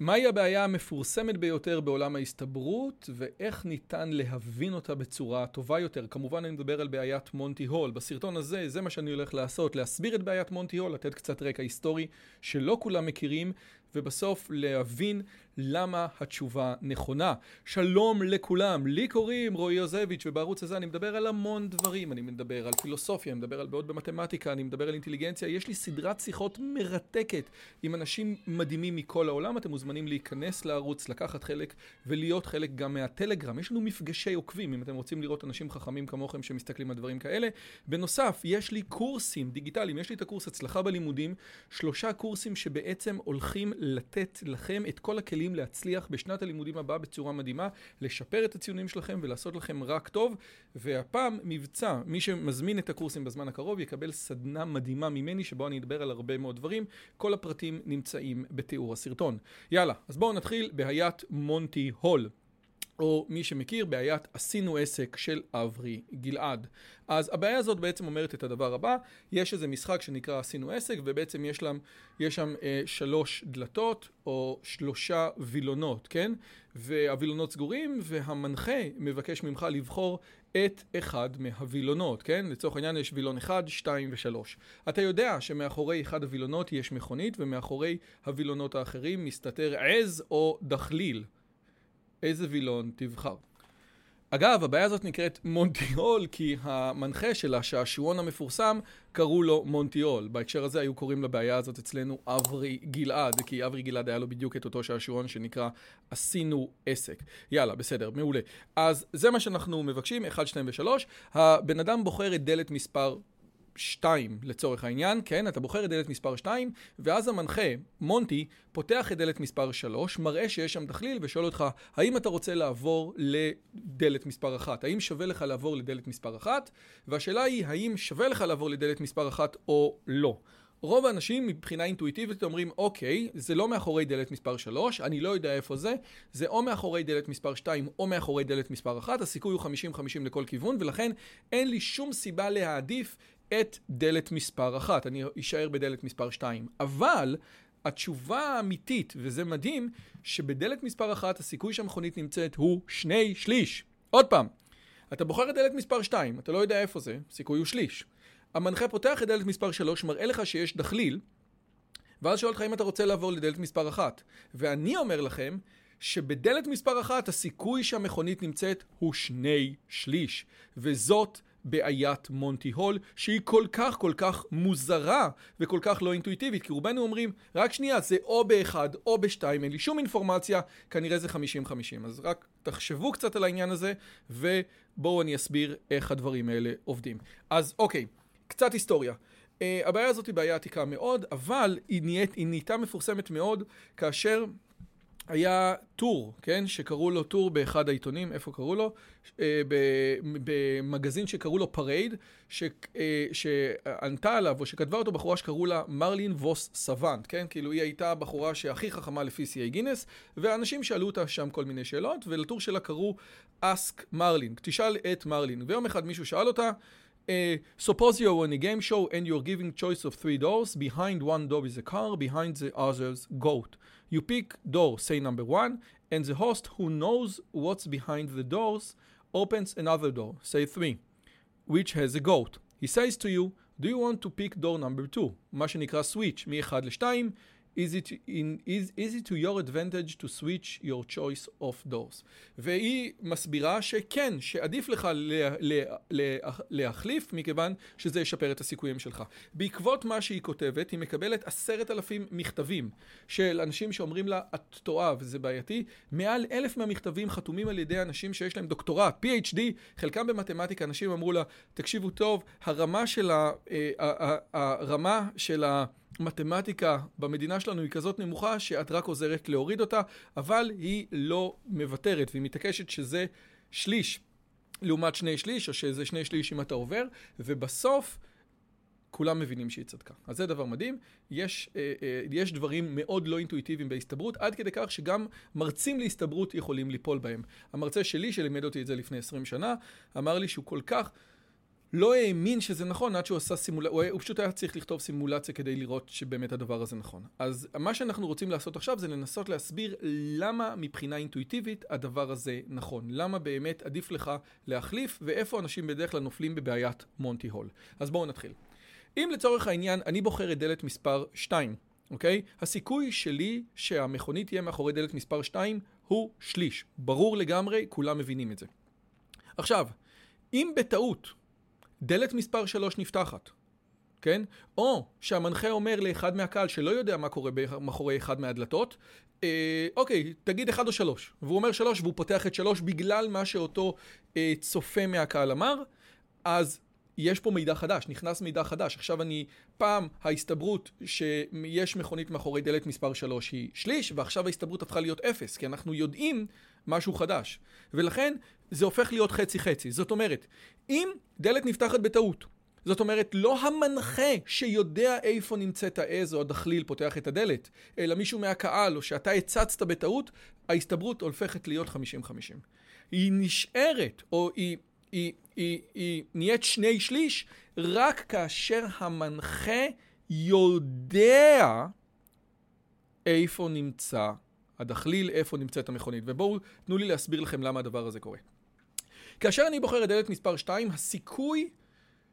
מהי הבעיה המפורסמת ביותר בעולם ההסתברות ואיך ניתן להבין אותה בצורה טובה יותר? כמובן אני מדבר על בעיית מונטי הול. בסרטון הזה זה מה שאני הולך לעשות, להסביר את בעיית מונטי הול, לתת קצת רקע היסטורי שלא כולם מכירים ובסוף להבין למה התשובה נכונה. שלום לכולם, לי קוראים רועי יוזביץ' ובערוץ הזה אני מדבר על המון דברים, אני מדבר על פילוסופיה, אני מדבר על בעיות במתמטיקה, אני מדבר על אינטליגנציה, יש לי סדרת שיחות מרתקת עם אנשים מדהימים מכל העולם, אתם מוזמנים להיכנס לערוץ, לקחת חלק ולהיות חלק גם מהטלגרם, יש לנו מפגשי עוקבים אם אתם רוצים לראות אנשים חכמים כמוכם שמסתכלים על דברים כאלה. בנוסף, יש לי קורסים דיגיטליים, יש לי את הקורס הצלחה בלימודים, שלושה קורסים שבעצם הולכים לתת לכם את כל הכלים להצליח בשנת הלימודים הבאה בצורה מדהימה, לשפר את הציונים שלכם ולעשות לכם רק טוב. והפעם מבצע, מי שמזמין את הקורסים בזמן הקרוב יקבל סדנה מדהימה ממני שבו אני אדבר על הרבה מאוד דברים. כל הפרטים נמצאים בתיאור הסרטון. יאללה, אז בואו נתחיל בהיית מונטי הול. או מי שמכיר, בעיית עשינו עסק של אברי גלעד. אז הבעיה הזאת בעצם אומרת את הדבר הבא, יש איזה משחק שנקרא עשינו עסק, ובעצם יש, להם, יש שם אה, שלוש דלתות, או שלושה וילונות, כן? והווילונות סגורים, והמנחה מבקש ממך לבחור את אחד מהווילונות, כן? לצורך העניין יש וילון אחד, שתיים ושלוש. אתה יודע שמאחורי אחד הווילונות יש מכונית, ומאחורי הווילונות האחרים מסתתר עז או דחליל. איזה וילון תבחר. אגב, הבעיה הזאת נקראת מונטיול, כי המנחה של השעשועון המפורסם, קראו לו מונטיול. בהקשר הזה היו קוראים לבעיה הזאת אצלנו אברי גלעד, כי אברי גלעד היה לו בדיוק את אותו שעשועון שנקרא עשינו עסק. יאללה, בסדר, מעולה. אז זה מה שאנחנו מבקשים, 1, 2 ו-3. הבן אדם בוחר את דלת מספר 2 לצורך העניין, כן? אתה בוחר את דלת מספר 2, ואז המנחה, מונטי, פותח את דלת מספר 3, מראה שיש שם תכליל ושואל אותך, האם אתה רוצה לעבור לדלת מספר 1? האם שווה לך לעבור לדלת מספר 1? והשאלה היא, האם שווה לך לעבור לדלת מספר 1 או לא? רוב האנשים מבחינה אינטואיטיבית אומרים, אוקיי, זה לא מאחורי דלת מספר 3, אני לא יודע איפה זה, זה או מאחורי דלת מספר 2 או מאחורי דלת מספר 1, הסיכוי הוא 50-50 לכל כיוון, ולכן אין לי שום סיבה להעדיף את דלת מספר אחת, אני אשאר בדלת מספר שתיים. אבל התשובה האמיתית, וזה מדהים, שבדלת מספר אחת הסיכוי שהמכונית נמצאת הוא שני שליש. עוד פעם, אתה בוחר את דלת מספר שתיים, אתה לא יודע איפה זה, סיכוי הוא שליש. המנחה פותח את דלת מספר שלוש, מראה לך שיש דחליל, ואז שואל אותך אם אתה רוצה לעבור לדלת מספר אחת. ואני אומר לכם, שבדלת מספר אחת הסיכוי שהמכונית נמצאת הוא שני שליש. וזאת בעיית מונטי הול, שהיא כל כך כל כך מוזרה וכל כך לא אינטואיטיבית, כי רובנו אומרים, רק שנייה, זה או באחד או בשתיים, אין לי שום אינפורמציה, כנראה זה 50-50. אז רק תחשבו קצת על העניין הזה, ובואו אני אסביר איך הדברים האלה עובדים. אז אוקיי, קצת היסטוריה. Uh, הבעיה הזאת היא בעיה עתיקה מאוד, אבל היא, נהיית, היא נהייתה מפורסמת מאוד כאשר היה טור, כן, שקראו לו טור באחד העיתונים, איפה קראו לו? אה, במגזין שקראו לו Parade, אה, שענתה עליו, או שכתבה אותו בחורה שקראו לה מרלין ווס סוואנט, כן? כאילו היא הייתה הבחורה שהכי חכמה לפי CA גינס, ואנשים שאלו אותה שם כל מיני שאלות, ולטור שלה קראו Ask Marilyn, תשאל את מרלין. ויום אחד מישהו שאל אותה, Uh, suppose you're on a game show and you're given choice of three doors. Behind one door is a car, behind the others, goats. You pick door, say number one, and the host who knows what's behind the doors opens another door, say three, which has a goat. He says to you, do you want to pick door number two? מה שנקרא switch מ-1 ל-2, is it, in, is, is it to your advantage to switch your choice of doors? והיא מסבירה שכן, שעדיף לך לה, לה, לה, להחליף מכיוון שזה ישפר את הסיכויים שלך. בעקבות מה שהיא כותבת, היא מקבלת עשרת אלפים מכתבים של אנשים שאומרים לה, את טועה וזה בעייתי. מעל אלף מהמכתבים חתומים על ידי אנשים שיש להם דוקטורט, PhD, חלקם במתמטיקה, אנשים אמרו לה, תקשיבו טוב, הרמה של ה... אה, הרמה של ה... מתמטיקה במדינה שלנו היא כזאת נמוכה שאת רק עוזרת להוריד אותה, אבל היא לא מוותרת והיא מתעקשת שזה שליש לעומת שני שליש, או שזה שני שליש אם אתה עובר, ובסוף כולם מבינים שהיא צדקה. אז זה דבר מדהים. יש, אה, אה, יש דברים מאוד לא אינטואיטיביים בהסתברות, עד כדי כך שגם מרצים להסתברות יכולים ליפול בהם. המרצה שלי, שלימד אותי את זה לפני 20 שנה, אמר לי שהוא כל כך... לא האמין שזה נכון עד שהוא עשה סימולציה, הוא, הוא פשוט היה צריך לכתוב סימולציה כדי לראות שבאמת הדבר הזה נכון. אז מה שאנחנו רוצים לעשות עכשיו זה לנסות להסביר למה מבחינה אינטואיטיבית הדבר הזה נכון. למה באמת עדיף לך להחליף ואיפה אנשים בדרך כלל נופלים בבעיית מונטי הול. אז בואו נתחיל. אם לצורך העניין אני בוחר את דלת מספר 2, אוקיי? הסיכוי שלי שהמכונית תהיה מאחורי דלת מספר 2 הוא שליש. ברור לגמרי, כולם מבינים את זה. עכשיו, אם בטעות דלת מספר 3 נפתחת, כן? או שהמנחה אומר לאחד מהקהל שלא יודע מה קורה מאחורי אחד מהדלתות, אה, אוקיי, תגיד אחד או שלוש. והוא אומר שלוש והוא פותח את שלוש בגלל מה שאותו אה, צופה מהקהל אמר, אז יש פה מידע חדש, נכנס מידע חדש. עכשיו אני, פעם ההסתברות שיש מכונית מאחורי דלת מספר 3 היא שליש, ועכשיו ההסתברות הפכה להיות אפס, כי אנחנו יודעים משהו חדש. ולכן זה הופך להיות חצי-חצי. זאת אומרת, אם דלת נפתחת בטעות, זאת אומרת, לא המנחה שיודע איפה נמצאת העז או הדחליל פותח את הדלת, אלא מישהו מהקהל או שאתה הצצת בטעות, ההסתברות הופכת להיות 50-50. היא נשארת, או היא, היא, היא, היא נהיית שני שליש, רק כאשר המנחה יודע איפה נמצא הדחליל, איפה נמצאת המכונית. ובואו, תנו לי להסביר לכם למה הדבר הזה קורה. כאשר אני בוחר את דלת מספר 2, הסיכוי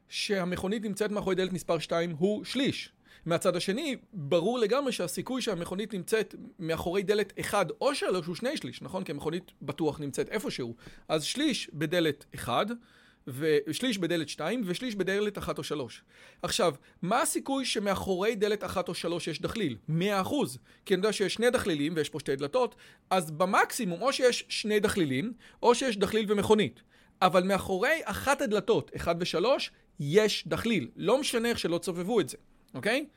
שהמכונית נמצאת מאחורי דלת מספר 2 הוא שליש. מהצד השני, ברור לגמרי שהסיכוי שהמכונית נמצאת מאחורי דלת 1 או 3 הוא שני שליש, נכון? כי המכונית בטוח נמצאת איפשהו. אז שליש בדלת 1, ושליש בדלת 2 ושליש בדלת 1 או 3. עכשיו, מה הסיכוי שמאחורי דלת 1 או 3 יש דחליל? 100%. כי אני יודע שיש שני דחלילים ויש פה שתי דלתות, אז במקסימום או שיש שני דחלילים, או שיש דחליל ומכונית. אבל מאחורי אחת הדלתות, 1 ו-3, יש דחליל. לא משנה איך שלא צובבו את זה, אוקיי?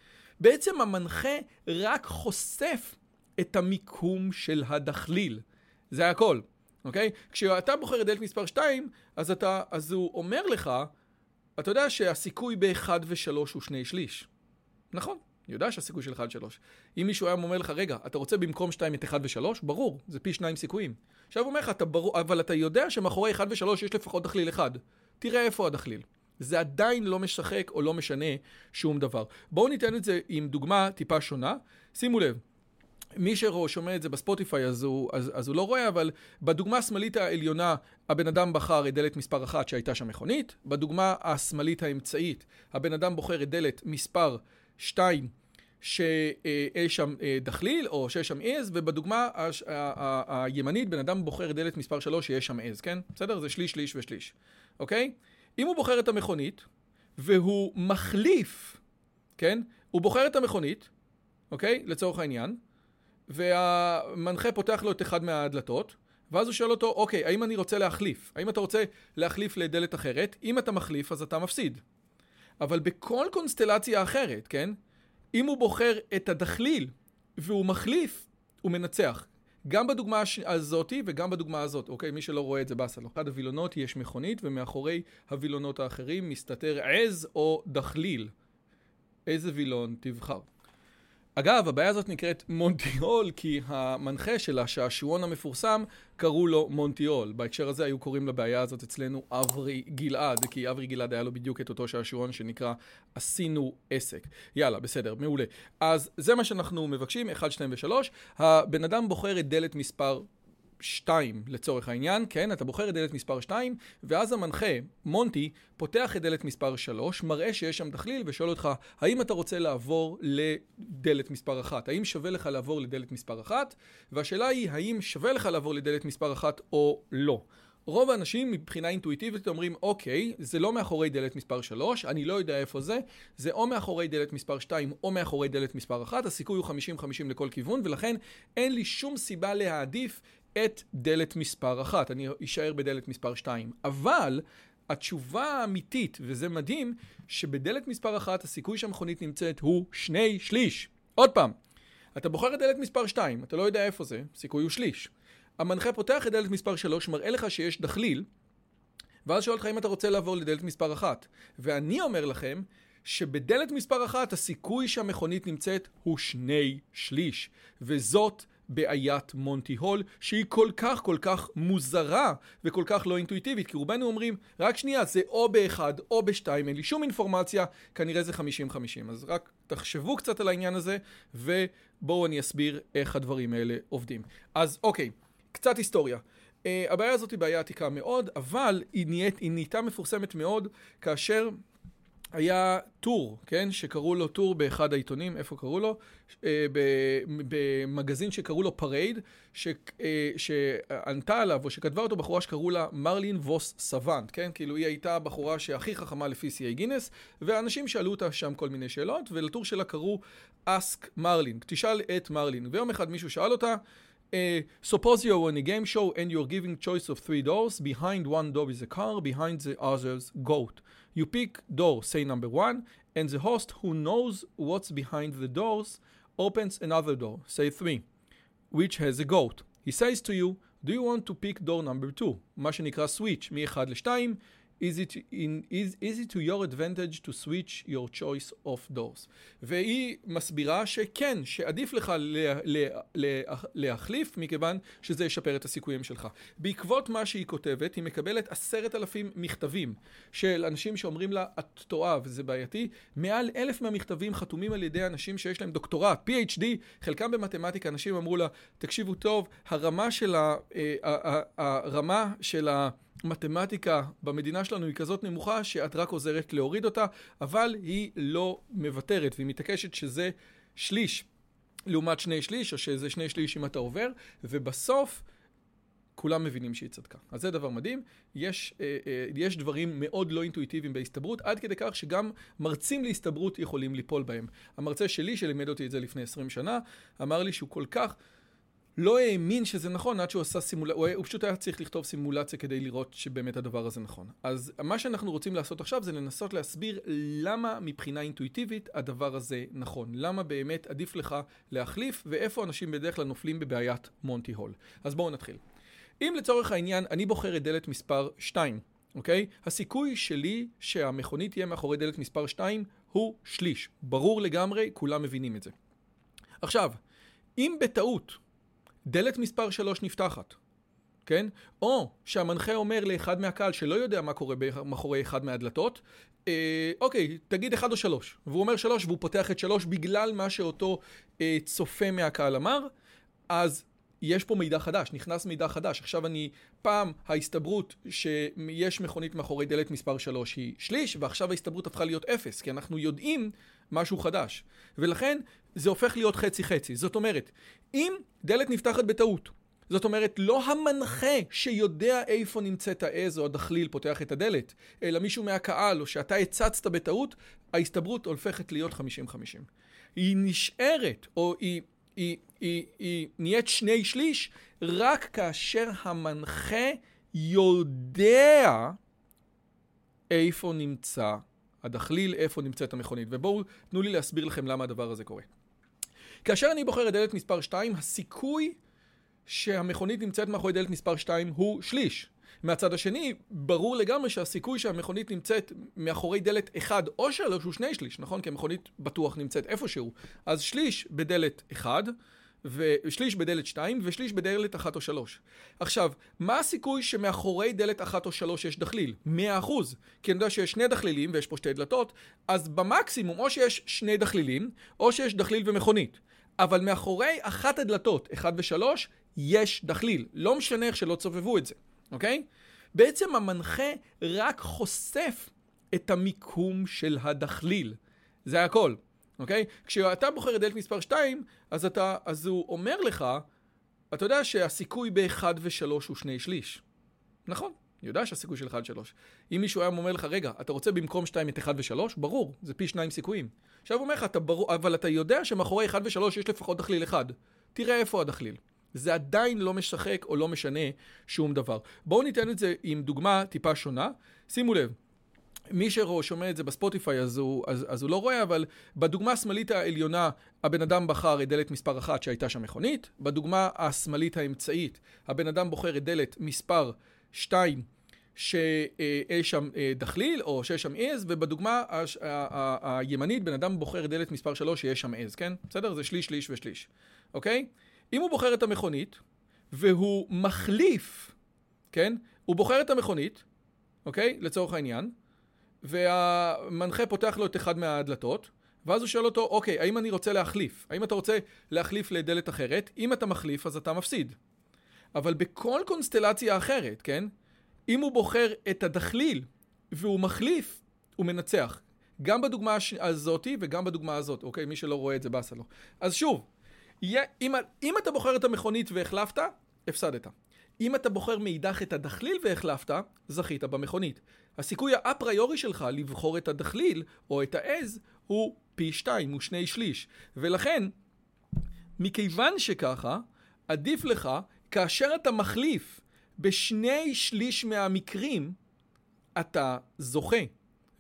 בעצם המנחה רק חושף את המיקום של הדחליל. זה הכל. אוקיי? כשאתה בוחר את דלת מספר 2, אז, אז הוא אומר לך, אתה יודע שהסיכוי ב-1 ו-3 הוא שני שליש. נכון, אני יודע שהסיכוי של 1 ו-3. אם מישהו היה אומר לך, רגע, אתה רוצה במקום 2 את 1 ו-3? ברור, זה פי 2 סיכויים. עכשיו הוא אומר לך, אתה ברור, אבל אתה יודע שמאחורי 1 ו-3 יש לפחות דחליל אחד. תראה איפה הדחליל. זה עדיין לא משחק או לא משנה שום דבר. בואו ניתן את זה עם דוגמה טיפה שונה. שימו לב, מי ששומע את זה בספוטיפיי אז הוא, אז, אז הוא לא רואה, אבל בדוגמה השמאלית העליונה הבן אדם בחר את דלת מספר אחת שהייתה שם מכונית, בדוגמה השמאלית האמצעית הבן אדם בוחר את דלת מספר שתיים שיש שם אה, דחליל או שיש שם עז, ובדוגמה הימנית בן אדם בוחר דלת מספר שלוש שיש שם עז, כן? בסדר? זה שליש, שליש ושליש, אוקיי? אם הוא בוחר את המכונית והוא מחליף, כן? הוא בוחר את המכונית, אוקיי? לצורך העניין. והמנחה פותח לו את אחד מהדלתות, ואז הוא שואל אותו, אוקיי, האם אני רוצה להחליף? האם אתה רוצה להחליף לדלת אחרת? אם אתה מחליף, אז אתה מפסיד. אבל בכל קונסטלציה אחרת, כן? אם הוא בוחר את הדחליל והוא מחליף, הוא מנצח. גם בדוגמה הזאתי וגם בדוגמה הזאת, אוקיי? מי שלא רואה את זה באסה לו. אחד הווילונות יש מכונית ומאחורי הווילונות האחרים מסתתר עז או דחליל. איזה וילון תבחר? אגב, הבעיה הזאת נקראת מונטיול, כי המנחה של השעשועון המפורסם, קראו לו מונטיול. בהקשר הזה היו קוראים לבעיה הזאת אצלנו אברי גלעד, כי אברי גלעד היה לו בדיוק את אותו שעשועון שנקרא עשינו עסק. יאללה, בסדר, מעולה. אז זה מה שאנחנו מבקשים, 1, 2 ו-3. הבן אדם בוחר את דלת מספר 2 לצורך העניין, כן? אתה בוחר את דלת מספר 2, ואז המנחה, מונטי, פותח את דלת מספר 3, מראה שיש שם דחליל ושואל אותך, האם אתה רוצה לעבור לדלת מספר 1? האם שווה לך לעבור לדלת מספר 1? והשאלה היא, האם שווה לך לעבור לדלת מספר 1 או לא? רוב האנשים מבחינה אינטואיטיבית אומרים, אוקיי, זה לא מאחורי דלת מספר 3, אני לא יודע איפה זה, זה או מאחורי דלת מספר 2 או מאחורי דלת מספר 1, הסיכוי הוא 50-50 לכל כיוון, ולכן אין לי שום סיבה להעדיף את דלת מספר 1, אני אשאר בדלת מספר 2. אבל התשובה האמיתית, וזה מדהים, שבדלת מספר 1 הסיכוי שהמכונית נמצאת הוא שני שליש. עוד פעם, אתה בוחר את דלת מספר 2, אתה לא יודע איפה זה, סיכוי הוא שליש. המנחה פותח את דלת מספר 3, מראה לך שיש דחליל, ואז שואל אותך אם אתה רוצה לעבור לדלת מספר 1. ואני אומר לכם שבדלת מספר 1 הסיכוי שהמכונית נמצאת הוא שני שליש. וזאת בעיית מונטי הול, שהיא כל כך כל כך מוזרה וכל כך לא אינטואיטיבית, כי רובנו אומרים, רק שנייה, זה או באחד או בשתיים, אין לי שום אינפורמציה, כנראה זה 50-50. אז רק תחשבו קצת על העניין הזה, ובואו אני אסביר איך הדברים האלה עובדים. אז אוקיי. קצת היסטוריה. Uh, הבעיה הזאת היא בעיה עתיקה מאוד, אבל היא, נהיית, היא נהייתה מפורסמת מאוד כאשר היה טור, כן, שקראו לו טור באחד העיתונים, איפה קראו לו? אה, במגזין שקראו לו Parade, ש, אה, שענתה עליו, או שכתבה אותו בחורה שקראו לה מרלין ווס סוואנט, כן? כאילו היא הייתה הבחורה שהכי חכמה לפי שיאי גינס, ואנשים שאלו אותה שם כל מיני שאלות, ולטור שלה קראו Ask Marilyn, תשאל את מרלין. ויום אחד מישהו שאל אותה, Uh, suppose you're on a game show and you're given choice of three doors. Behind one door is a car, behind the other's goat. You pick door, say number one, and the host who knows what's behind the doors opens another door, say three, which has a goat. He says to you, do you want to pick door number two? מה שנקרא switch מ-1 ל-2 is it, in, is, is it to your advantage to switch your choice of doors? והיא מסבירה שכן, שעדיף לך לה, לה, לה, להחליף, מכיוון שזה ישפר את הסיכויים שלך. בעקבות מה שהיא כותבת, היא מקבלת עשרת אלפים מכתבים של אנשים שאומרים לה, את טועה וזה בעייתי. מעל אלף מהמכתבים חתומים על ידי אנשים שיש להם דוקטורט, PhD, חלקם במתמטיקה, אנשים אמרו לה, תקשיבו טוב, הרמה של ה... אה, הרמה של ה... מתמטיקה במדינה שלנו היא כזאת נמוכה שאת רק עוזרת להוריד אותה, אבל היא לא מוותרת והיא מתעקשת שזה שליש לעומת שני שליש, או שזה שני שליש אם אתה עובר, ובסוף כולם מבינים שהיא צדקה. אז זה דבר מדהים. יש, אה, אה, יש דברים מאוד לא אינטואיטיביים בהסתברות, עד כדי כך שגם מרצים להסתברות יכולים ליפול בהם. המרצה שלי, שלימד אותי את זה לפני 20 שנה, אמר לי שהוא כל כך... לא האמין שזה נכון עד שהוא עשה סימולציה, הוא, הוא פשוט היה צריך לכתוב סימולציה כדי לראות שבאמת הדבר הזה נכון. אז מה שאנחנו רוצים לעשות עכשיו זה לנסות להסביר למה מבחינה אינטואיטיבית הדבר הזה נכון. למה באמת עדיף לך להחליף ואיפה אנשים בדרך כלל נופלים בבעיית מונטי הול. אז בואו נתחיל. אם לצורך העניין אני בוחר את דלת מספר 2, אוקיי? הסיכוי שלי שהמכונית תהיה מאחורי דלת מספר 2 הוא שליש. ברור לגמרי, כולם מבינים את זה. עכשיו, אם בטעות דלת מספר 3 נפתחת, כן? או שהמנחה אומר לאחד מהקהל שלא יודע מה קורה מאחורי אחד מהדלתות, אה, אוקיי, תגיד אחד או שלוש. והוא אומר שלוש והוא פותח את שלוש בגלל מה שאותו אה, צופה מהקהל אמר, אז יש פה מידע חדש, נכנס מידע חדש. עכשיו אני, פעם ההסתברות שיש מכונית מאחורי דלת מספר 3 היא שליש, ועכשיו ההסתברות הפכה להיות אפס, כי אנחנו יודעים משהו חדש. ולכן זה הופך להיות חצי חצי. זאת אומרת, אם דלת נפתחת בטעות, זאת אומרת, לא המנחה שיודע איפה נמצאת העז או הדחליל פותח את הדלת, אלא מישהו מהקהל או שאתה הצצת בטעות, ההסתברות הופכת להיות 50-50. היא נשארת, או היא, היא, היא, היא נהיית שני שליש, רק כאשר המנחה יודע איפה נמצא הדחליל, איפה נמצאת המכונית. ובואו, תנו לי להסביר לכם למה הדבר הזה קורה. כאשר אני בוחר את דלת מספר 2, הסיכוי שהמכונית נמצאת מאחורי דלת מספר 2 הוא שליש. מהצד השני, ברור לגמרי שהסיכוי שהמכונית נמצאת מאחורי דלת 1 או 3 הוא שני שליש, נכון? כי המכונית בטוח נמצאת איפשהו. אז שליש בדלת 1, ושליש בדלת 2 ושליש בדלת 1 או 3. עכשיו, מה הסיכוי שמאחורי דלת 1 או 3 יש דחליל? 100%. כי אני יודע שיש שני דחלילים ויש פה שתי דלתות, אז במקסימום או שיש שני דחלילים, או שיש דחליל ומכונית. אבל מאחורי אחת הדלתות, 1 ו-3, יש דחליל. לא משנה איך שלא צובבו את זה, אוקיי? בעצם המנחה רק חושף את המיקום של הדחליל. זה הכל, אוקיי? כשאתה בוחר את דלת מספר 2, אז, אתה, אז הוא אומר לך, אתה יודע שהסיכוי ב-1 ו-3 הוא שני שליש. נכון, אני יודע שהסיכוי של 1-3. אם מישהו היה אומר לך, רגע, אתה רוצה במקום 2 את 1 ו-3? ברור, זה פי 2 סיכויים. עכשיו הוא אומר לך, אתה ברור, אבל אתה יודע שמאחורי 1 ו-3 יש לפחות דחליל אחד. תראה איפה הדחליל. זה עדיין לא משחק או לא משנה שום דבר. בואו ניתן את זה עם דוגמה טיפה שונה. שימו לב, מי ששומע את זה בספוטיפיי אז הוא, אז, אז הוא לא רואה, אבל בדוגמה השמאלית העליונה הבן אדם בחר את דלת מספר אחת שהייתה שם מכונית, בדוגמה השמאלית האמצעית הבן אדם בוחר את דלת מספר שתיים שיש שם אה, דחליל או שיש שם עז, ובדוגמה הש, הימנית בן אדם בוחר דלת מספר שלוש שיש שם עז, כן? בסדר? זה שליש, שליש ושליש, אוקיי? אם הוא בוחר את המכונית והוא מחליף, כן? הוא בוחר את המכונית, אוקיי? לצורך העניין. והמנחה פותח לו את אחד מהדלתות, ואז הוא שואל אותו, אוקיי, האם אני רוצה להחליף? האם אתה רוצה להחליף לדלת אחרת? אם אתה מחליף, אז אתה מפסיד. אבל בכל קונסטלציה אחרת, כן? אם הוא בוחר את הדחליל והוא מחליף, הוא מנצח. גם בדוגמה הזאתי וגם בדוגמה הזאת, אוקיי? מי שלא רואה את זה באסה לו. אז שוב, אם, אם אתה בוחר את המכונית והחלפת, הפסדת. אם אתה בוחר מאידך את הדחליל והחלפת, זכית במכונית. הסיכוי האפריורי שלך לבחור את הדחליל או את העז הוא פי שתיים, הוא שני שליש. ולכן, מכיוון שככה, עדיף לך, כאשר אתה מחליף בשני שליש מהמקרים, אתה זוכה,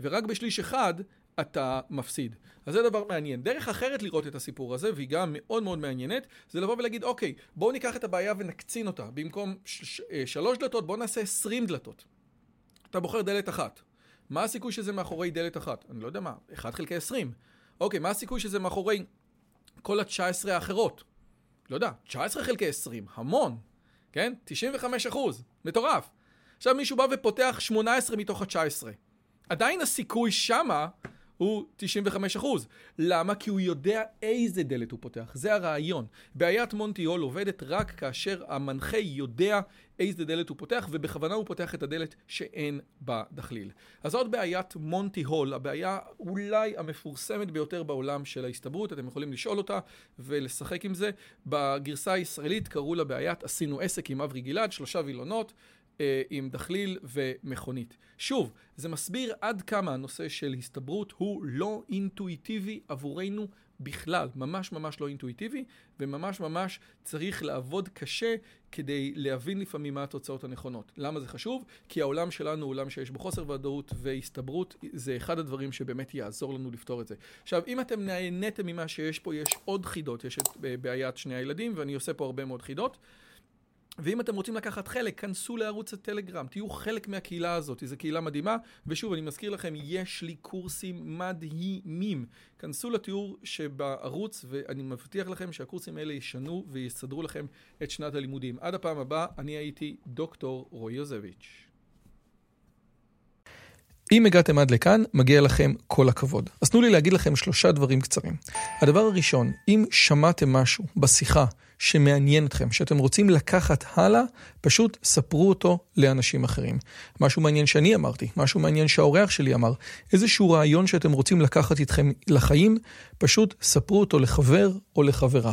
ורק בשליש אחד אתה מפסיד. אז זה דבר מעניין. דרך אחרת לראות את הסיפור הזה, והיא גם מאוד מאוד מעניינת, זה לבוא ולהגיד, אוקיי, בואו ניקח את הבעיה ונקצין אותה. במקום אה, שלוש דלתות, בואו נעשה עשרים דלתות. אתה בוחר דלת אחת. מה הסיכוי שזה מאחורי דלת אחת? אני לא יודע מה, 1 חלקי 20. אוקיי, מה הסיכוי שזה מאחורי כל ה-19 האחרות? לא יודע, 19 חלקי 20, המון, כן? 95 אחוז, מטורף. עכשיו מישהו בא ופותח 18 מתוך ה-19. עדיין הסיכוי שמה הוא 95 אחוז. למה? כי הוא יודע איזה דלת הוא פותח. זה הרעיון. בעיית מונטי הול עובדת רק כאשר המנחה יודע איזה דלת הוא פותח, ובכוונה הוא פותח את הדלת שאין בה דחליל. אז זאת בעיית מונטי הול, הבעיה אולי המפורסמת ביותר בעולם של ההסתברות, אתם יכולים לשאול אותה ולשחק עם זה. בגרסה הישראלית קראו לה בעיית עשינו עסק עם אברי גלעד, שלושה וילונות. אה, עם דחליל ומכונית. שוב, זה מסביר עד כמה הנושא של הסתברות הוא לא אינטואיטיבי עבורנו בכלל, ממש ממש לא אינטואיטיבי, וממש ממש צריך לעבוד קשה כדי להבין לפעמים מה התוצאות הנכונות. למה זה חשוב? כי העולם שלנו הוא עולם שיש בו חוסר ודאות והסתברות, זה אחד הדברים שבאמת יעזור לנו לפתור את זה. עכשיו, אם אתם נהניתם ממה שיש פה, יש עוד חידות, יש את אה, בעיית שני הילדים, ואני עושה פה הרבה מאוד חידות. ואם אתם רוצים לקחת חלק, כנסו לערוץ הטלגרם, תהיו חלק מהקהילה הזאת, זו קהילה מדהימה, ושוב, אני מזכיר לכם, יש לי קורסים מדהימים. כנסו לתיאור שבערוץ, ואני מבטיח לכם שהקורסים האלה ישנו ויסדרו לכם את שנת הלימודים. עד הפעם הבאה, אני הייתי דוקטור רועי יוזביץ'. אם הגעתם עד לכאן, מגיע לכם כל הכבוד. אז תנו לי להגיד לכם שלושה דברים קצרים. הדבר הראשון, אם שמעתם משהו בשיחה שמעניין אתכם, שאתם רוצים לקחת הלאה, פשוט ספרו אותו לאנשים אחרים. משהו מעניין שאני אמרתי, משהו מעניין שהאורח שלי אמר, איזשהו רעיון שאתם רוצים לקחת איתכם לחיים, פשוט ספרו אותו לחבר או לחברה.